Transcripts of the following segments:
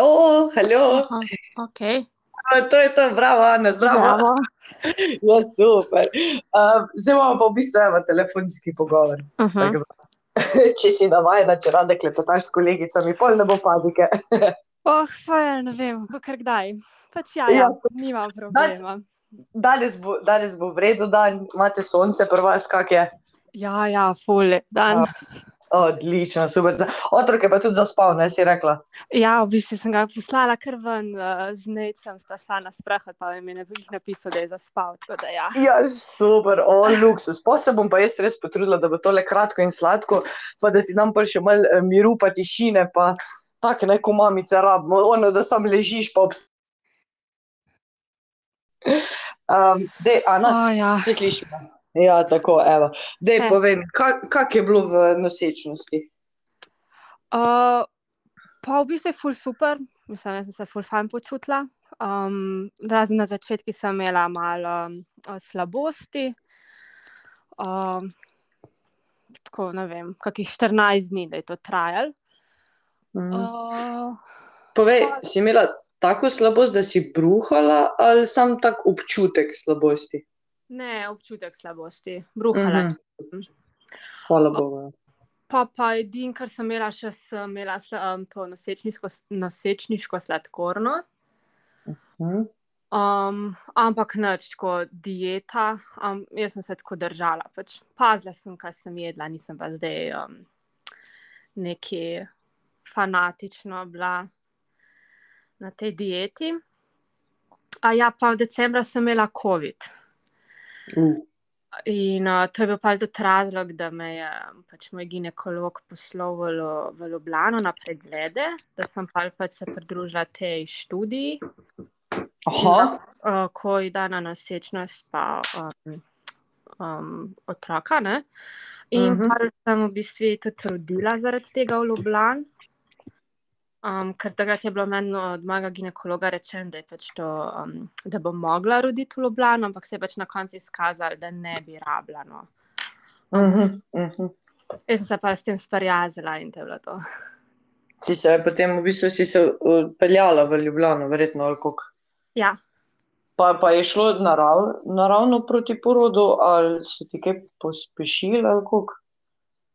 O, halo. Aha. A, To je to, bravo, Ana, zdravo. Bravo. Ja, super. Um, zdaj imamo pa v bistvu evo, telefonski pogovor. Mhm. Tako da, Če si navajena, če rada klepetaš s kolegicami, pol ne bo padike. Oh, pa je, ne vem, kakor kdaj. Pač ja, Ja. ja, nima problema. Danes bo, danes bo v redu dan, imate sonce, prva skak je. Ja, ja, ful lep dan. Odlično, super. Otrok je pa tudi zaspal, ne si rekla. Ja, v bistvu sem ga poslala kar ven uh, z necem, sta šla na sprehod, pa mi je nekaj napisal, da je zaspal. Tako da ja. Ja, super, o, luksus. Pa se bom pa jaz res potrudila, da bo tole kratko in sladko, pa da ti dam pa še malo eh, miru, pa tišine, pa tako neko mamice rabimo, ono, da sam ležiš pa obs. Um, dej, Ana, Oh, ja. ti slišiš? Ja, tako, evo. Dej, He. povej mi, kak, kak je bilo v nosečnosti? Uh, pa v bistvu je ful super, mislim, da sem se ful fajn počutila. Um, razen na začetku sem imela malo um, slabosti. Um, tako ne vem, kakih 14 dni, da je to trajalo. Mhm. Uh, Povej, pa- si imela tako slabost, da si bruhala, ali sam tak občutek slabosti? Ne, občutek slabosti, bruhala. Mhm. Hvala Bogu. Pa, pa edin, kar sem imela, še sem imela um, to nosečniško, nosečniško sladkorno. Mhm. Um, ampak nič, tako dieta, um, jaz sem se tako držala. Pač pazila sem, kaj sem jedla, nisem pa zdaj um, neki fanatično bila na tej dieti. A ja, pa decembra sem imela COVID. Uh. In uh, to je bil pa tudi razlog, da me je pač moj ginekolog poslal v, Lo- v Ljubljano na preglede, da sem pa pač se pridružila tej študiji. Aha, uh, ko je dana nosečnost, pa um, um, otroka. Ne? In uh -huh. pa sem v bistvu tudi rodila zaradi tega v Ljubljani. Um, ker takrat je bilo meni od mojega ginekologa rečeno, da, pač to, um, da bom mogla roditi v Ljubljani, ampak se je pač na koncu izkazalo, da ne bi rabila. No. mhm, mhm. Jaz sem se pa s tem sprijaznila in to je bilo to. Si se potem v bistvu se odpeljala v Ljubljano, verjetno ali kako. Ja, Pa, pa je šlo narav, naravno proti porodu, ali so ti kaj pospešili, ali kako?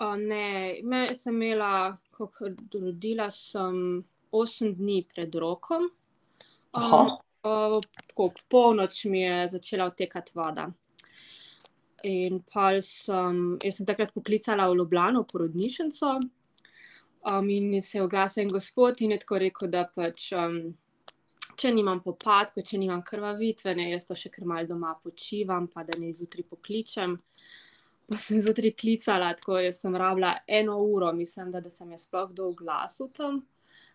O, ne, me sem imela, kako rodila sem 8 dni pred rokom. Um, o, tako polnoč mi je začela odtekati voda. In pa sem, jaz sem takrat poklicala v Ljubljano, porodnišnico. Um, in se je oglasil en gospod in je tako rekel, da pač, um, če nimam popadkov, če nimam krvavitve, ne, jaz to še kar mal doma počivam, pa da ne zjutraj pokličem. Pa sem zjutraj klicala, tako jaz sem rabila eno uro, mislim, da, da sem jaz sploh do glasu tam.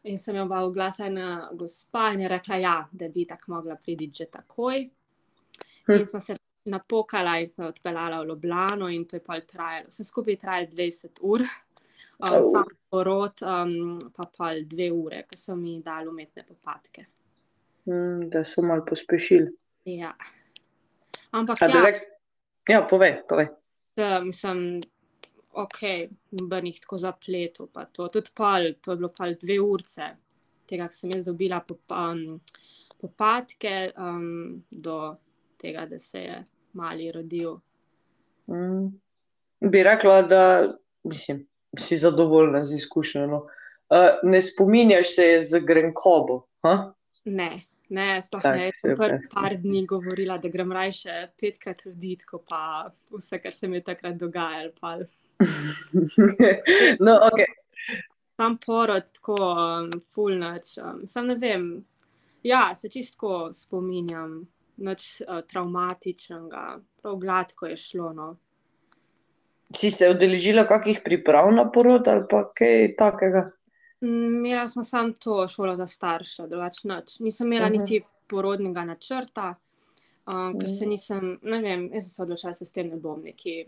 In sem jo pa oglasila ena gospa in je rekla, ja, da bi tako mogla priti že takoj. Hm. In smo se napokala in se odpeljala v Ljubljano in to je pa trajalo. Vse skupaj je trajalo 20 ur. Um, Au. sam porod um, pa pa dve ure, ker so mi dali umetne popadke. Mm, da so malo pospešili. Ja. Ampak A ja, da. Ja, povej, povej. Da, mislim, ok, nobenih tako zapletov, pa to. Tudi pol, to je bilo pol dve urce, tega, ko sem jaz dobila pop, um, popadke, um, do tega, da se je mali rodil. Mm. Bi rekla, da mislim, si zadovoljna z izkušnjo. No. Uh, ne spominjaš se z grenkobo. Ha? Ne, ne, sploh Tak, ne. Jaz sem super. pr par dni govorila, da grem rajše petkrat roditi, ko pa vse, kar se mi je takrat dogajalo. pol. no, ok. Sam porod, tako um, fulnač. Um, sam ne vem. Ja, se čistko spominjam, nič uh, traumatičnega, prav gladko je šlo. No. Si se udeležila kakih priprav na porod ali pa kaj takega? Mm, Imela smo samo to šolo za starše, drugače nič. Nisem imela Mhm. niti porodnega načrta, um, ker se Mhm. nisem, ne vem, jaz sem se odločila, da se s tem ne bom neki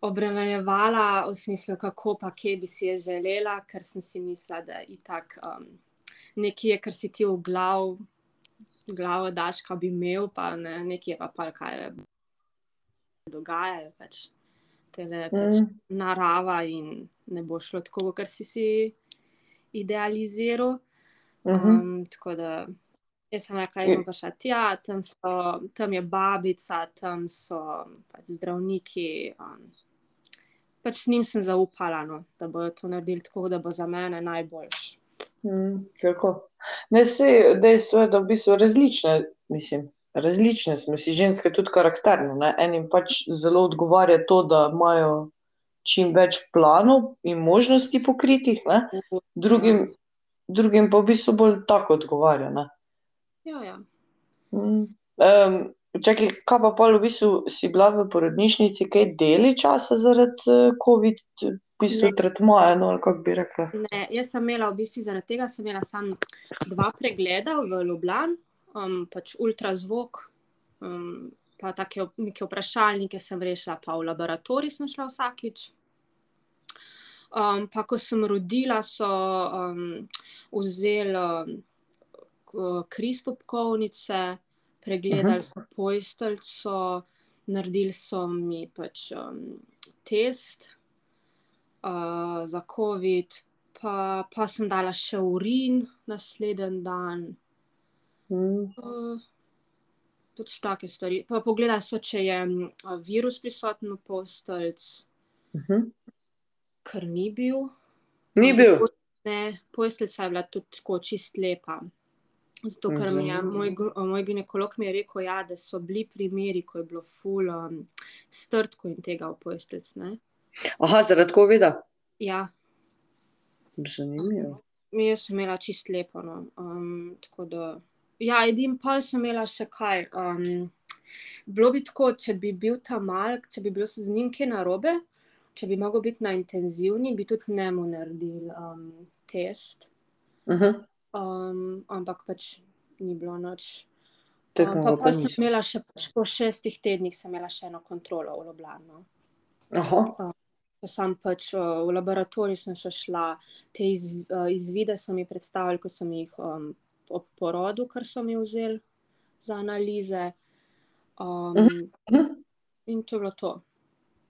obremenjevala v smislu, kako pa kje bi si je želela, ker sem si mislila, da je itak um, nekje, kar si ti v glav, glavo daš, kaj bi imel, pa ne, nekje pa pa kaj je dogajalo, pač, tele, pač Mm. narava in ne bo šlo tako, kot si si idealiziral. Um, tako da jaz sem rekla, da pa še tja, tam, so, tam je babica, tam so pač zdravniki. Um, pač njim sem zaupala, no, da bodo to naredili tako, da bo za mene najboljš. Mm, kako? Ne, se dejstvo je, da v bistvu različne, mislim, različne smo si ženske tudi karakterno. Ne? Enim pač zelo odgovarja to, da imajo čim več planov in možnosti pokritih, ne? drugim, drugim pa v bistvu bolj tako odgovarja. Ne? Ja, ja. Um, čakaj, kaj pa pol v bistvu si bila v porodnišnici, kaj deli časa zaradi uh, COVID, v bistvu tretmaja, no, kako bi rekla? Ne, jaz sem imela v bistvu zaradi tega sem imela samo dva pregleda v Ljubljani, um, pač ultrazvok, um, pa take op- neke vprašalnike sem rešila, pa v laboratorij sem šla vsakič. Um, pa ko sem rodila, so um, vzeli um, kri s popkovnice, pregledali so posteljico, naredili so mi pač um, test uh, za COVID, pa, pa sem dala še urin naslednji dan. Mm. Uh, Tudi take stvari. Pa pogledali so, če je mm, virus prisoten v posteljici, Mhm. ker ni bil. Ni bil. Ne, posteljica je bila tudi tako čist lepa. Zato, ker mi je Zanimivo. moj, moj ginekolog mi je rekel, ja, da so bili primeri, ko je bilo ful um, strtko in tega v posteljici. Aha, zaradi COVID-a. Ja, Zanimivo. jaz sem imela čist lepo. No. Um, tako da, ja, edin pa sem imela še kaj. Um, bilo bi tako, če bi bil tam mal, če bi bilo z njim kaj narobe, če bi mogel biti na intenzivni, bi tudi njemu naredili um, test. Mhm. Um, ampak pač ni bilo noč. Tako Um, pa, pa sem imela še pač po šestih tednih sem imela še eno kontrolo v Ljubljani. no. Aha. Ko Sam pač uh, v laboratorij sem še šla, te iz, uh, izvide so mi predstavili, ko sem jih um, po porodu, kar so mi vzeli za analize. Um, Mhm. in to je bilo to.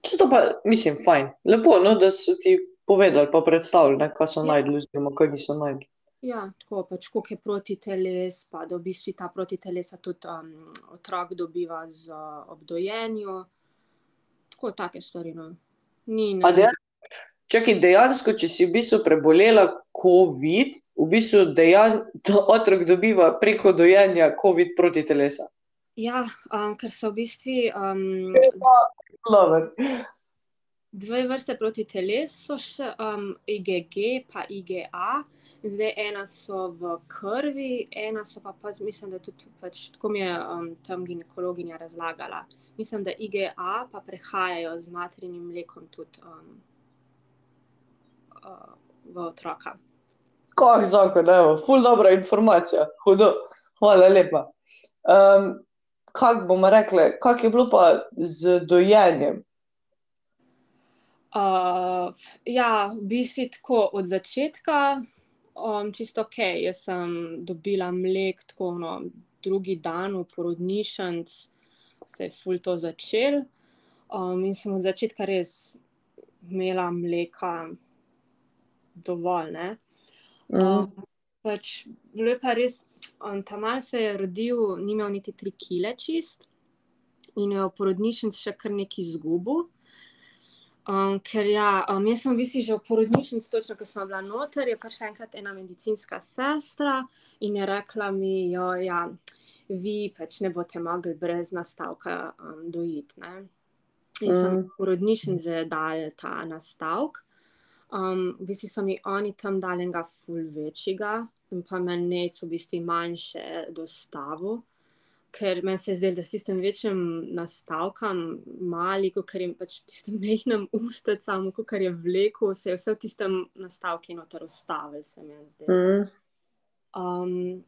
Se to pa, mislim, fajn. Lepo, no, da so ti povedali, pa predstavili, ne, kaj so Ja. najdli, oziroma kaj niso najdli. Ja, tako pač, koliko je protiteles, pa da v bistvu ta protitelesa tudi um, otrok dobiva z uh, obdojenju. Tako, take stvari. No. Ni ne, dejansko, čakaj, dejansko, če si v bistvu prebolela COVID, v bistvu dejan, otrok dobiva preko dojenja COVID proti telesa. ja, um, ker so v bistvu um, Lover. dve vrste protiteles, so še um, IgG pa IgA. In zdaj ena so v krvi, ena so pa, pač, mislim, da tudi pač, tako mi je um, tam ginekologinja razlagala. Mislim, da IgA pa prehajajo z materinim mlekom tudi um, uh, v otroka. Kak zakon, evo, ful dobra informacija, hudo, hvala lepa. Um, kak bomo rekli, kak je bilo pa z dojenjem? Uh, ja, v bistvu tako od začetka, um, čisto ok. Jaz sem dobila mlek tako no, drugi dan v porodnišnici, se je ful to začel. Um, in sem od začetka res imela mleka dovolj. Ne? Mm. Um, pač, bilo je pa res, um, ta mal se je rodil, ni imel niti tri kile čist in je v porodnišnici še kar nekaj izgubil. Um, ker ja, um, jaz sem v bistvu že v porodnišnici, točno ko sem bila noter, je prišla enkrat ena medicinska sestra in je rekla mi, jo, ja, vi pač ne boste mogli brez nastavka um, dojiti. Ne? In sem Mm. v porodnišnici dal ta nastavek. Um, v bistvu so mi oni tam dali enega ful večjega in pa meni nec v bistvu manjše dostavo. Ker meni se je zdelo, da s tistim večjim nastavkom, mali, kot je pač v tistem mehkem ustecam, kot je vlekel, se je vse v tistem nastavku noter ustavil, se mi je zdelo. Mm. Um,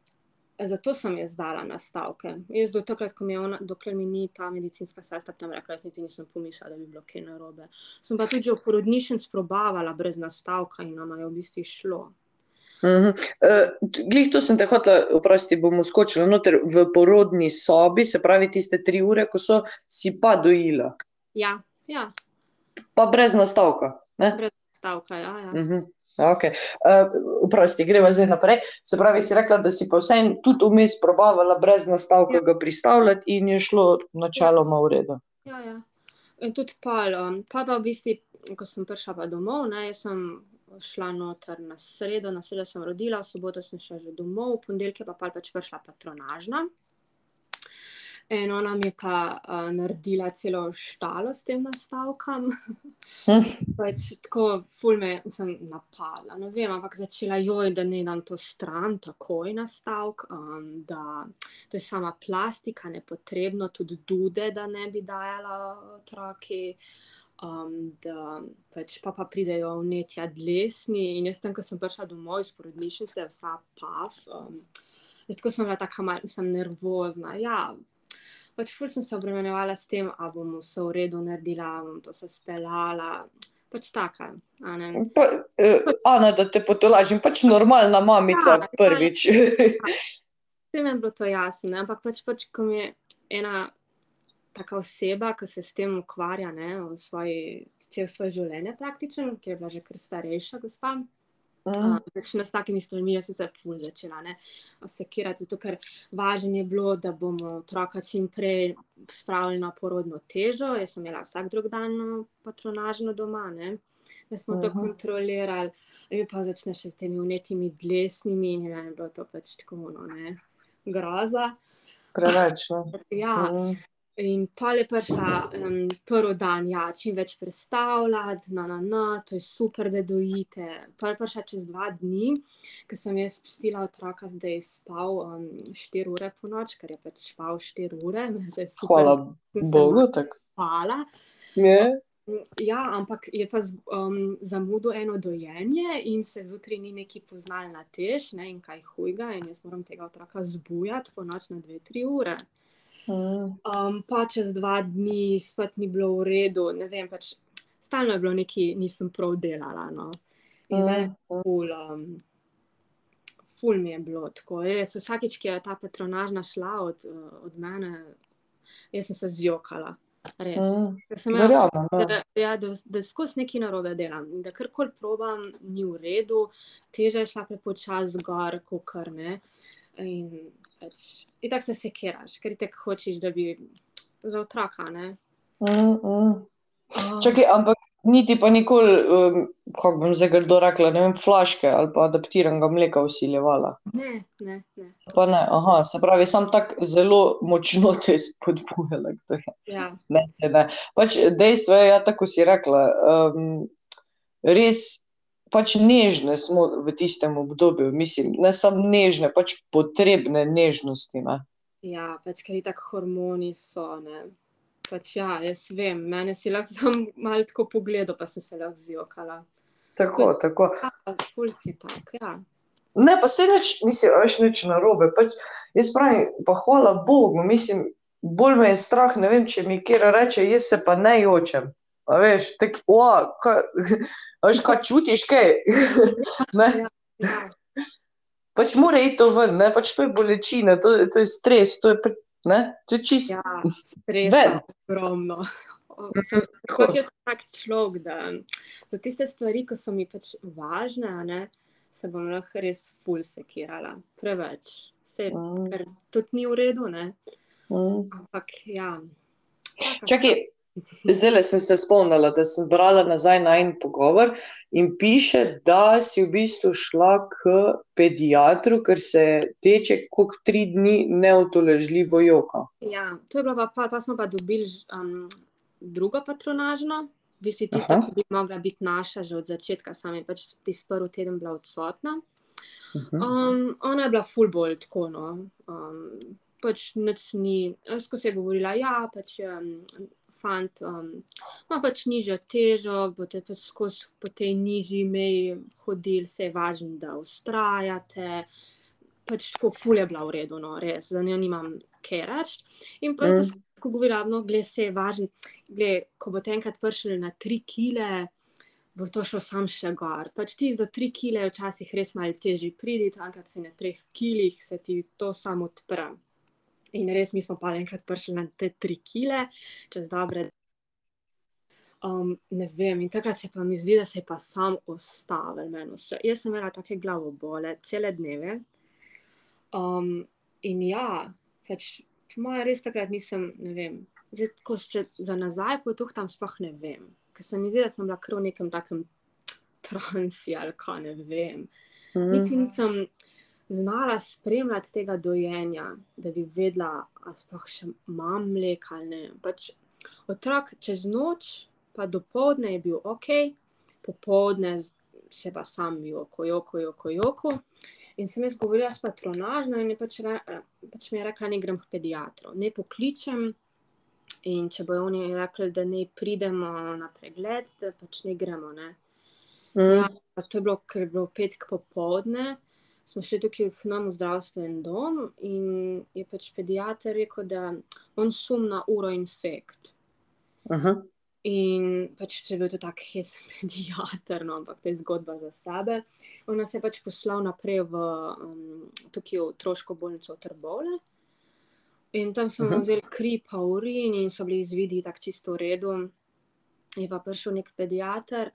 zato sem jaz dala nastavke. Jaz do takrat, ko mi je ona, dokler mi ni ta medicinska sestra tam rekla, jaz niti nisem pomislila, da bi bilo kaj narobe. Sem pa tudi v porodnišnici probavala brez nastavka in nama je v bistvu šlo. Mhm. Uh, glih to sem te hotela, oprosti, bomo skočili noter v porodni sobi, se pravi tiste tri ure, ko so si pa dojila, Ja, ja, pa brez nastavka. Ne? brez nastavka, ja. ja. Mhm. Okay. Uh, prosti, greva zdaj naprej. Se pravi, si rekla, da si pa vsem tudi vmes probavala brez nastavka Ja. ga pristavljati in je šlo načeloma v redu. Ja, ja. In tudi um, pa pa v bistvu, ko sem prišla pa domov, ne, sem šla noter na sredo, na sredo sem rodila, v soboto sem šla že domov, v ponedeljek je pa pol pač prišla patronažna. In ona mi je pa uh, naredila celo štalo s tem nastavkom. Pač tako, ful me sem napadla, ne vem, ampak začela joj, da ne dam to stran, takoj nastavek, um, da to je sama plastika, nepotrebno, tudi dude, da ne bi dajala otroki. Um, da pač pa, pa pridejo vnetja dlesni. In jaz, tam, ko sem prišla domov iz porodnišnice, vsa pav, um, tako sem bila tako malce, nervozna. Ja, pač ful sem se obremenjevala s tem, a bom vse v redu naredila, bom to se speljala. Pač taka, a ne. Pa, uh, Ana, da te potolažim, pač normalna mamica Ja, prvič. Vsem je bilo to jasno, ne, ampak pač, pač ko mi je ena taka oseba, ki se s tem ukvarja, ne, v svoji, cel svoje življenje praktično, ker je bila že kar starejša gospa. Mm. Začne s takimi stvarmi, jaz sem se ful začela ne, sekirati, zato ker važno je bilo, da bomo otroka čim prej spravili na porodno težo. Jaz sem imela vsak drug dan no, patronažno doma, ne, da smo to Mhm. kontrolirali. In pa začne še s temi unetimi dlesnimi in je bilo to pač tako, no, ne, groza. Preveč. No. Ja, Mm. In pa je prišla um, prvi dan, ja, čim več predstavljati, na, na, na, to je super, da dojite. Pa je prišla čez dva dni, ker sem jaz spustila otroka, da je spal um, 4 ure po noč, ker je pač spal 4 ure, me zdaj super. Hvala Bogu. tako. Je. Ja, ampak je pa um, zamudil eno dojenje in se zjutraj ni neki poznal na tež, ne, in kaj hujga, in jaz moram tega otroka zbujati po noč na 2-3 ure. Mm. Um, pa čez dva dni spet ni bilo v redu, ne vem, pač stalno je bilo nekaj, nisem prav delala. No. In meni Mm. ful, um, ful mi je bilo tako. Res, vsakič, ki je ta patronažna šla od, uh, od mene, jaz sem se zjokala. Res. Mm. Ker sem imela Verjamem. ja. da, ja, da, da skozi nekaj narobe delam, in da karkoli probam, ni v redu, teža je šla prepočasi gor, kot kar ne. In, pač, in tako se sekiraš, ker ti hočeš, da bi za otroka. Ne? Mm, mm. Oh, Čakaj, ampak niti pa nikoli, um, kako bom zdaj grdo rekla, ne vem, flaške ali pa adaptiranega mleka usiljevala. ne, ne, ne. Pa ne, aha, se pravi, sam tako zelo močno te spodbujala. Ja, Ne, ne, ne. Pač dejstvo je, ja, tako si rekla, um, res pač nežne smo v tistem obdobju, mislim, ne samo nežne, pač potrebne nežnosti. Ne. ja pač, ker tako hormoni so. Ne? Pač, ja, jaz vem, mene si lahko sam malo tako pogledal, pa sem se lahko zjokala. Tako, tako. Ja, ful si tak, ja. Ne, pa se nič, mislim, veš, nič narobe. Pač, jaz pravim, pa hvala Bogu, mislim, bolj me je strah, ne vem, če mi kjer reče, jaz se pa ne jočem. A veš, tako, oa, kaj, veš, kaj čutiš, kaj? ne? Ja, Pač mora iti to ven, ne? pač to je bolečina, to, to je stres, to je, pre- ne? To je čist. ja Ven. stresa ogromno. Sploh jaz tak človek, da za tiste stvari, ki so mi pač važne, ne, se bom lahko res ful sekirala. Preveč. Vse, Mm, ker tudi ni v redu, ne. mm. Ampak ja. Čakaj, zdaj sem se spomnila, da sem brala nazaj na en pogovor in piše, da si v bistvu šla k pediatru, ker se teče kot tri dni neotoležljivo joka. Ja, to je bila pa, pa, pa smo pa dobili um, drugo patronažno, v bistvu tista, Aha. ki bi mogla biti naša že od začetka, sam je pač tisti prvi teden bila odsotna. Mhm. Um, ona je bila ful bolj tako, no. Um, pač nič ni, skozi je govorila, ja, pač um, fant, um, ima pač nižjo težo, boste pač skozi po tej nižji meji hodili, se je važno, da ustrajate. Pač tako ful je bila v redu, no, res, za njo nimam kaj reči. In pa Mm. tako govorila, no, gled se je važno, gled, ko boste enkrat prišli na tri kile, bo to šlo sam še gor. Pač ti do 3 kg je včasih res malo težje priti, enkrat si na 3 kilih, se ti to samo odpre. In res mi smo pa enkrat prišli na te 3 kg, čez dobre. Um, ne vem, in takrat se pa mi zdi, da se je pa sam ustavil. Jaz sem imela take glavobole, cele dneve. Um, in ja, pač, moja res takrat nisem, ne vem, zdaj, ko še za nazaj potuhtam, sploh ne vem. Ker se mi zdi, da sem bila kar v nekem takem transi ali kaj ne vem. Mm. Niti nisem znala spremljati tega dojenja, da bi vedela, ali sploh še imam mleko ali ne. Pač otrok čez noč, pa do povdne je bil ok, popovdne se pa sam joko, joko, joko, joko. In sem jaz govorila s patronažno, in pač, re, pač mi je rekla, ne grem k pediatru, ne pokličem. In če bojo oni rekli, da ne pridemo na pregled, da pač ne gremo. Ne. Mm. Ja, to je bilo, ker je bilo petek popovdne smo šli tukaj k nam v zdravstveni dom in je pač pediater rekel, da on sum na uroinfekt. Uh -huh. In pač če je bil to tak hesen pediater, no, ampak to je zgodba za sebe. On nas je pač poslal naprej v um, tukaj v otroško bolnico Trbole. In tam uh -huh. vzeli kri, pa urin in so bili izvidi tako čisto v redu. Je pa prišel nek pediater,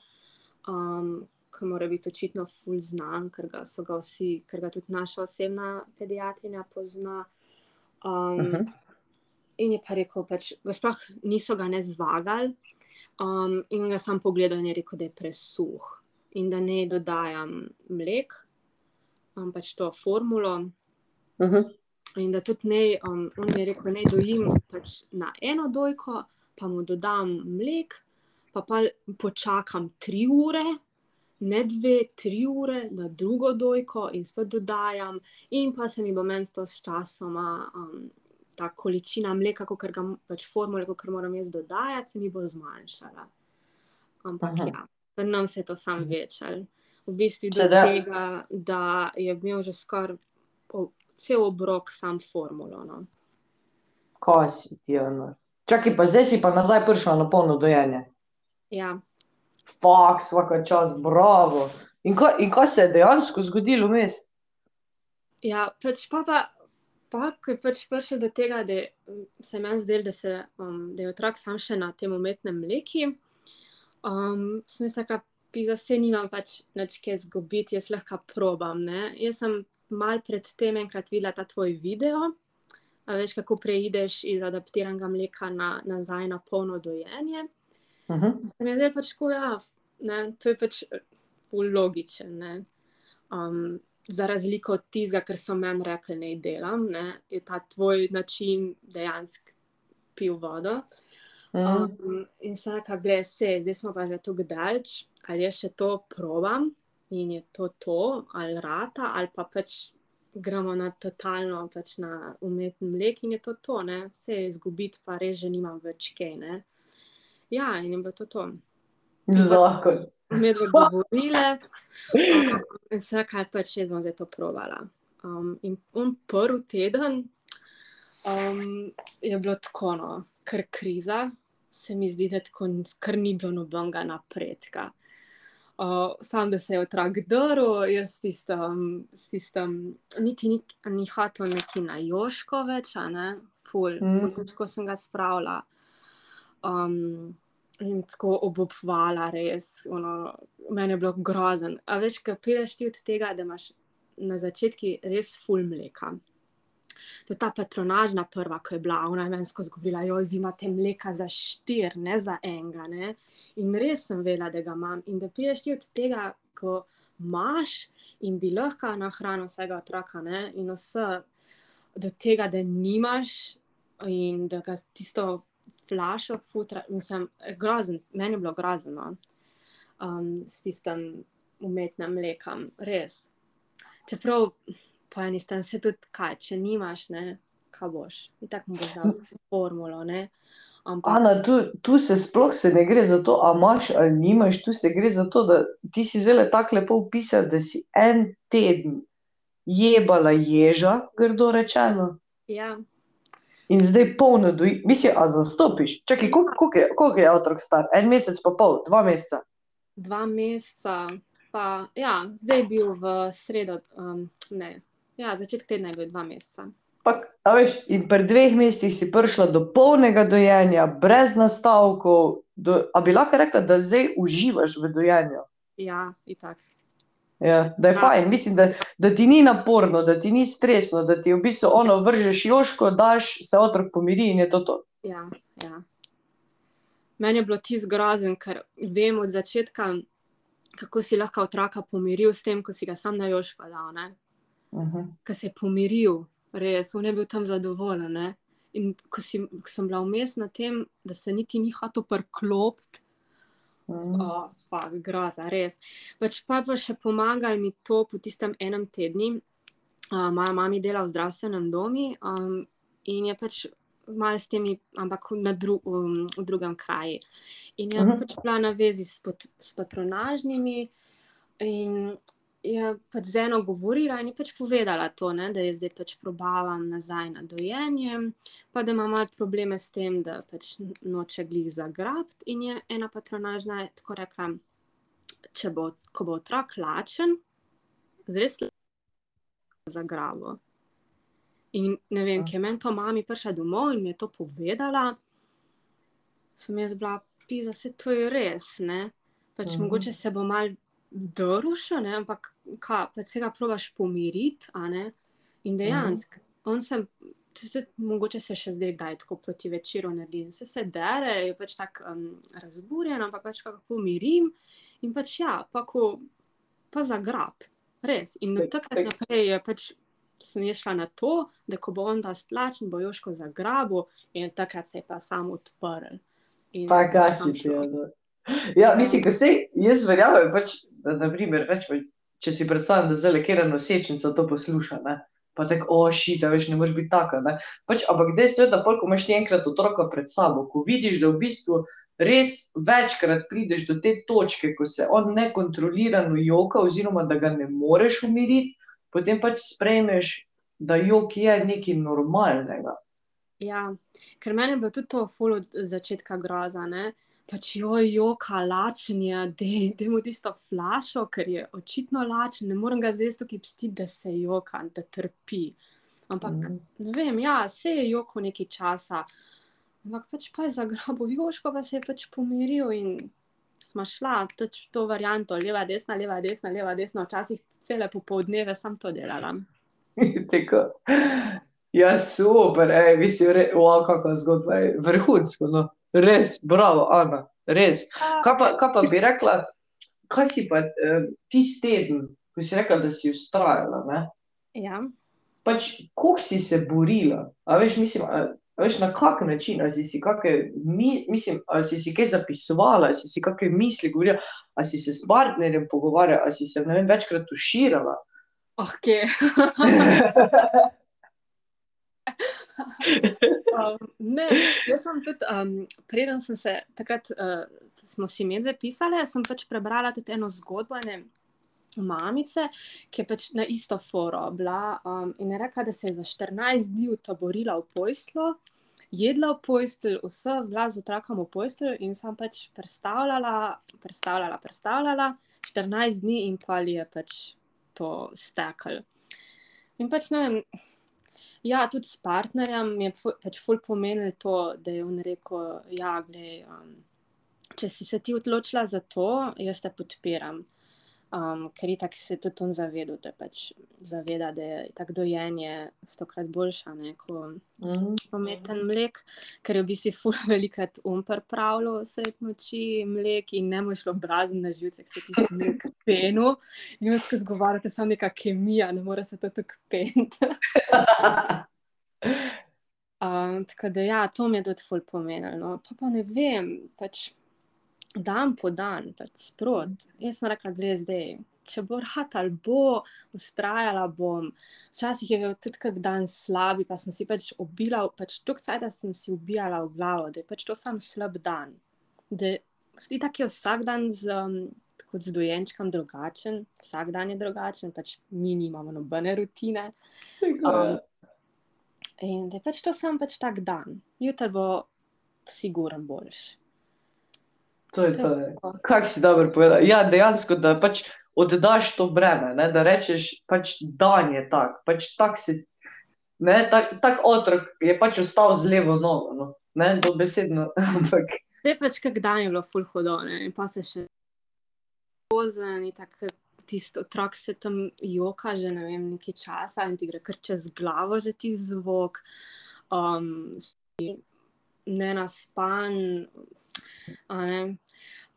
um, ki mora biti očitno ful znan, ker ga so ga vsi, ker ga tudi naša osebna pediatrinja pozna. Um, uh mhm. -huh. In je pa rekel, pač, sploh niso ga ne zvagali, um, in ga sam pogledal in je rekel, da je presuh in da ne dodajam mlek, um, pač to formulo. Uh mhm. -huh. In da tudi ne, um, on je rekel, ne dojim pač na eno dojko, pa mu dodam mlek, pa pa počakam tri ure ne dve, tri ure na drugo dojko in spet dodajam, in pa se mi bo meni to s časoma. Um, Ta količina mleka, kot ga pač formule, kot moram jaz dodajati, se mi bo zmanjšala. Ampak Aha. ja, pri nam se je to sam mhm. večal. V bistvu do da. tega, da je imel že skoraj cel obrok sam formulo. No. Kaj si ti, ono? Čakaj, pa zdaj si pa nazaj prišel na polno dojenje. Ja fuck, vsaka čas, bravo. In, ko, in kaj se je dejansko zgodilo vmes? Ja, pač pa, pa, pa ko je pač prišel do tega, da se meni zdelo, da, se, um, da je otrok sam še na tem umetnem mleki. Um, sem se rekla, da se nimam pač več kaj zgubiti, jaz lahko probam. Ne? Jaz sem mal pred tem enkrat videla ta tvoj video. A veš, kako preideš iz adaptiranega mleka na, nazaj na polno dojenje. Uh -huh. Se mi je pač tako, ja, ne, to je pač logičen. Um, za razliko od tistega, kar so meni rekli, ne delam, ne, je ta tvoj način dejansko pil vodo. Um, in se reka, da se, zdaj smo pa že tako daleč, ali je še to probam in je to to, ali rata, ali pa pač gremo na totalno, pač na umetni mlek in je to to, ne, je izgubiti, pa res že nimam več kaj. Ne. Ja, in je bilo to to. Zakon. Mi smo govorili, in vse, kar pač je, bom zdaj to provala. Um, in on prvi teden um, je bilo tako, no, ker kriza, se mi zdi, da tako, kar ni bilo nobenega napredka. Uh, sam, da se je otrok drl, jaz s tistem, s tistem niti ni, ni hotel neki na Joško več, ne, ful, mm. ful, težko sem ga spravila um, in tako obupvala, res. Ono, meni je bilo grozen. A veš, kaj prideš ti od tega, da imaš na začetku res full mleka. To je ta patronažna prva, ki je bila, ona je meni skozi govorila, joj, vi imate mleka za štir, ne za enega. Ne? In res sem vela, da ga imam. In da prideš ti od tega, ko imaš in bi lahko nahranil vsega otroka, ne? in vse do tega, da nimaš in da ga tisto flašo, futra, mislim, grozen, meni je bilo grozno um, s tistim umetnim mlekom, res. Čeprav po eni strani se tudi kaj, če nimaš, ne, kaj boš, in tako boš dal formulo. Ne. Ampak... Ana, tu, tu se sploh se ne gre za to, ali imaš ali nimaš, tu se gre za to, da ti si zelo tako lepo opisal, da si en teden jebala ježa, grdo rečeno. Ja in zdaj polno doji. Misliš, a zastopiš? Čakaj, koliko je, koliko je otrok star? En mesec, pa pol, dva meseca. Dva meseca, pa ja, zdaj je bil v sredo, um, ne, ja, začetek tedna je bil dva meseca. Pa, a veš, in pri dveh mesecih si prišla do polnega dojenja, brez nastavkov. Do, a bi lahko rekla, da zdaj uživaš v dojenju? Ja, itak. Ja, da je Ja. fajn, mislim, da, da ti ni naporno, da ti ni stresno, da ti v bistvu ono vržeš joško, daš, se otrok pomiri in je to to. Ja, ja. Meni je bilo tisto grozen, ker vem od začetka, kako si lahko otroka pomiril s tem, ko si ga sam na joško dal. Ne? Uh -huh. Ko se je pomiril, res, on je bil tam zadovoljen. Ne? In ko, si, ko sem bila vmes na tem, da se niti ni hotel prklopiti, uh -huh. oh, pa groza, res. Pač pa je pa še pomagal mi to po tistem enem tednu. Uh, moja mama dela v zdravstvenem domu um, in je pač malo s temi, ampak na dru, um, v drugem kraju. In je Mhm. pač bila na vezi s, pot, s patronažnimi in je pač z eno govorila in je pač povedala to, ne, da je zdaj pač probavam nazaj na dojenje, pa da ima malo probleme s tem, da pač noče glih zagrabiti. In je ena patronažna je tako rekla, če bo, ko bo otrok lačen, zres zagrabo. In ne vem, ki je meni to mami prišla domov in mi je to povedala, sem jaz bila, pisa, se to je res, ne. Pač Mhm. mogoče se bo mal dorušil, ne, ampak kaj, pač se ga probaš pomiriti. In dejansko, on sem, tudi, mogoče se še zdaj kdaj tako proti večeru naredi, se se dere, je pač tako um, razburjen, ampak pač kako pomirim in pač ja, pa ko, pa zagrab, res. In od Tak- takrat tak- naprej je pač sem jaz šla na to, da ko bo on ta stlačen, bo Joško zagrabil in takrat se je pa sam odprl. In Pa kaj sam si ti? šla. Ja, da. Mislim, ko se jaz verjamem, pač, da naprimer, rečemo, če si predstavljam, da zdaj kera nosečnica to posluša, ne? pa tako, o, šita, veš, ne moreš biti taka. Ne? Pač, ampak dejstvo je, da pol, ko imaš ti enkrat otroka pred sabo, ko vidiš, da v bistvu res večkrat prideš do te točke, ko se on nekontrolirano joka, oziroma da ga ne moreš umiriti, potem pač sprejmeš, da jok je nekaj normalnega. Ja, ker meni je bilo tudi to ful od začetka groza, ne. Pač joj, joka, lačen je, dej, dej mu tisto flašo, ker je očitno lačen, ne morem ga zdaj tukaj pustiti, da se joka, da trpi. Ampak, Mhm. ne vem, ja, se je joko nekaj časa, ampak pač pa je zagrabil Joško, pa se je pač pomiril in smo šla pač v to varianto, leva, desna, leva, desna, leva, desna, včasih cele popoldneve sem to delala. Tako. Ja, super, ej, mislim, re, wow, kakšna zgodba je vrhunsko, no. Res, bravo, Ana, res. Kaj pa, kaj pa bi rekla, kaj si pa eh, tisti teden, ko si rekla, da si ustrajala, ne? Ja. Pač, koliko si se borila? A veš, mislim, a, a veš, na kak način, a si si kakšne, mi, mislim, a si si kaj zapisovala, a si si kakšne misli govorila, a si se s partnerjem pogovarjala, a si se, vem, večkrat tuširala? Ok. um, ne, jaz sem tudi, um, preden sem se takrat, uh, smo si medve pisali, sem pač prebrala tudi eno zgodbo ene mamice, ki je pač na isto foro bila um, in je rekla, da se je za 14 dni utaborila v pojslu, jedla v pojstel, vse bila z otrokom v pojstel in sem pač predstavljala, predstavljala, predstavljala, 14 dni in pa je pač to stekl. In pač ne vem, ja, tudi s partnerjem je fu- pač ful pomenilo to, da je on rekel, ja, glej, um, če si se ti odločila za to, jaz te podpiram. Um, ker itak se tudi on zavedal, da pač zaveda, da je tako dojenje stokrat boljša, ne, kot Mhm. pameten mlek, ker je v bistvu ful velikrat um pripravljal sred noči mlek in ne mu je šlo brazen na živce, se ti mlek penu in jaz skozi govorite samo neka kemija, ne more se to tako pent. Um, tako da ja, to mi je tudi ful pomenilo. No. Pa pa ne vem, pač dan po dan, pač sprot. Jaz sem rekla, gled zdaj, če bo rad ali bo, ustrajala bom. Včasih je bil tudi kak dan slabi, pa sem si pač obila, pač tok cajt, da sem si ubijala v glavo, da je pač to sam slab dan. Da je tako je vsak dan z, um, kot z dojenčkom drugačen, vsak dan je drugačen, pač mi nimamo nobene rutine. Je. Um, In da je pač to sam pač tak dan. Jutri bo siguren boljš. To je to. je. Kak si dobro povedal. Ja, dejansko, da pač oddaš to breme, ne? da rečeš, pač dan je tak, pač tak se, ne, tak, tak otrok je pač ostal z levo nogo, no, ne, dobesedno, ampak. Zdaj pač, kak dan je bilo ful hudo, ne, in pa se še pozen in tako tisto otrok se tam joka že, ne vem, nekaj časa in ti gre kar čez glavo že ti zvok, um, si ne,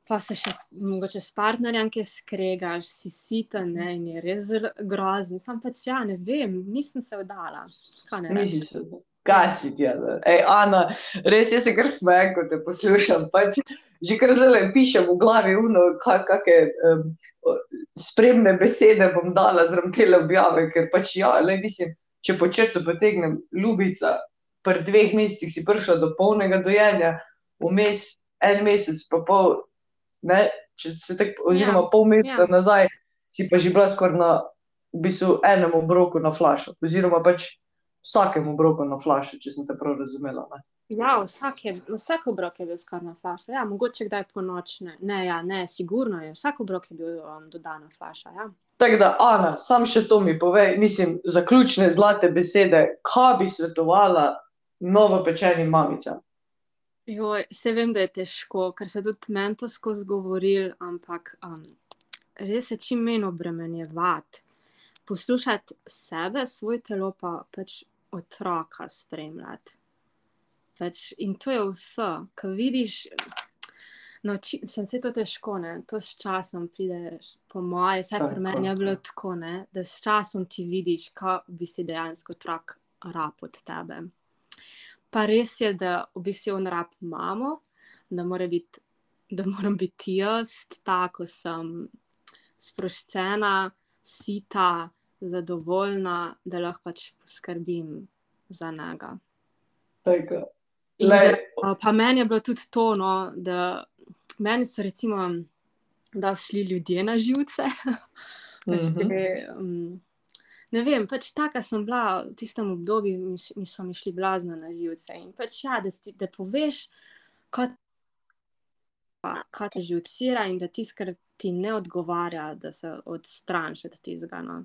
pa se še mogoče s partnerjem, ki skregaš, si sita, ne, in je res grozen, sam pač, ja, ne vem, nisem se vdala, kaj ne rečem. Kaj si ti? Ej, Ana, res jaz se kar smejem, ko te poslušam, pač že kar zelo pišem v glavi, uno, kakšne um, spremne besede bom dala zraven te objave, ker pač ja, le mislim, če po črto potegnem, ljubica, pri dveh mesecih si prišla do polnega dojenja, vmes en mesec pa pol, ne, če se tako, oziroma pol meseca ja. nazaj, si pa že bila skoraj na, v bistvu, enem obroku na flašo, oziroma pač vsakem obroku na flašo, če sem te prav razumela. Ne? Ja, vsak, je, vsak obrok je bil skoraj na flaša. Ja, mogoče kdaj po nočne. Ne, ja, ne, sigurno je. Vsak obrok je bil um, dodana flaša. Ja. Tako da, Ana, sam še to mi povej, mislim, zaključne zlate besede, kaj bi svetovala novopečenim mamicam. Joj, se vem, da je težko, ker se tudi meni to skozi govoril, ampak um, res je čim manj obremenjevati. Poslušati sebe, svoj telo, pa pač otroka spremljati. Pač, in to je vse, ko vidiš. No, či, sem se to težko, ne? to s časom pride, po moje, vsaj pri meni je bilo tako, ne? da s časom ti vidiš, kaj bi si dejansko otrok rab od tebe. Pa res je, da v bistvu on rab imamo, da biti, da moram biti jaz, tako sem sproščena, sita, zadovoljna, da lahko pač poskrbim za njega. Tako. Da, pa meni je bilo tudi to, no, da meni so recimo, da šli ljudje na živce. pač Mhm. te, um, ne vem, pač taka sem bila v tistem obdobju, mi, mi so mi šli blazno na živce. In pač ja, da, si, da poveš, kaj, kaj te živcira in da tisto, kar ti ne odgovarja, da se odstraniš od tistega. No.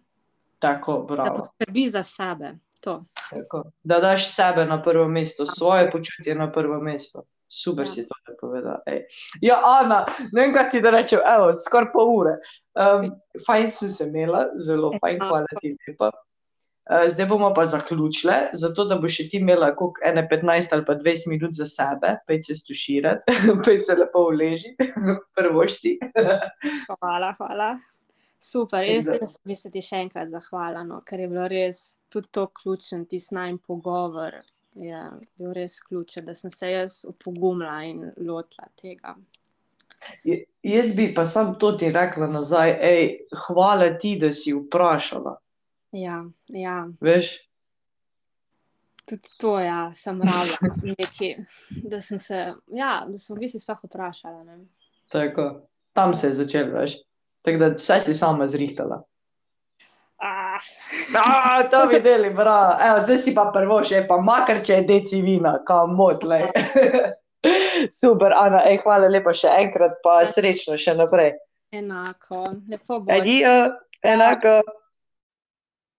tako, Da bravo. poskrbi za sebe. To. Tako. Da daš sebe na prvo mesto, svoje počutje na prvo mesto. Super Ja. si to povedal. Ej. Ja, Ana, ne vem, kaj ti da rečem, evo, skoraj pol ure. Um, fajn sem se imela, zelo fajn, hvala ti lepa. Uh, zdaj bomo pa zaključile, zato da boš ti imela koliko ene 15 ali pa 20 minut za sebe, pej se stuširati, pej se lepo uleži, prvoš si. Hvala, hvala. Super, jaz res bi se ti še enkrat zahvalila, no, ker je bilo res tudi to ključen, ti najn pogovor. Je bil res ključen, da sem se jaz upogumila in lotila tega. Je- Jaz bi pa sam to ti rekla nazaj, ej, hvala ti, da si vprašala, Ja, ja, veš? tudi to ja, sem rabila nekaj, da sem se, ja, da sem v bistvu sploh vprašala. Ne. Tako, tam se je začelo, veš. Tako da vse si sama zrihtala. Ah, to videli, bravo. Evo, zdaj si pa prvo še, pa makar če je deci vina, kam motlej. Super, Ana, ej, hvala lepa še enkrat, pa srečno še naprej. enako, lepo bo. Adijo, enako.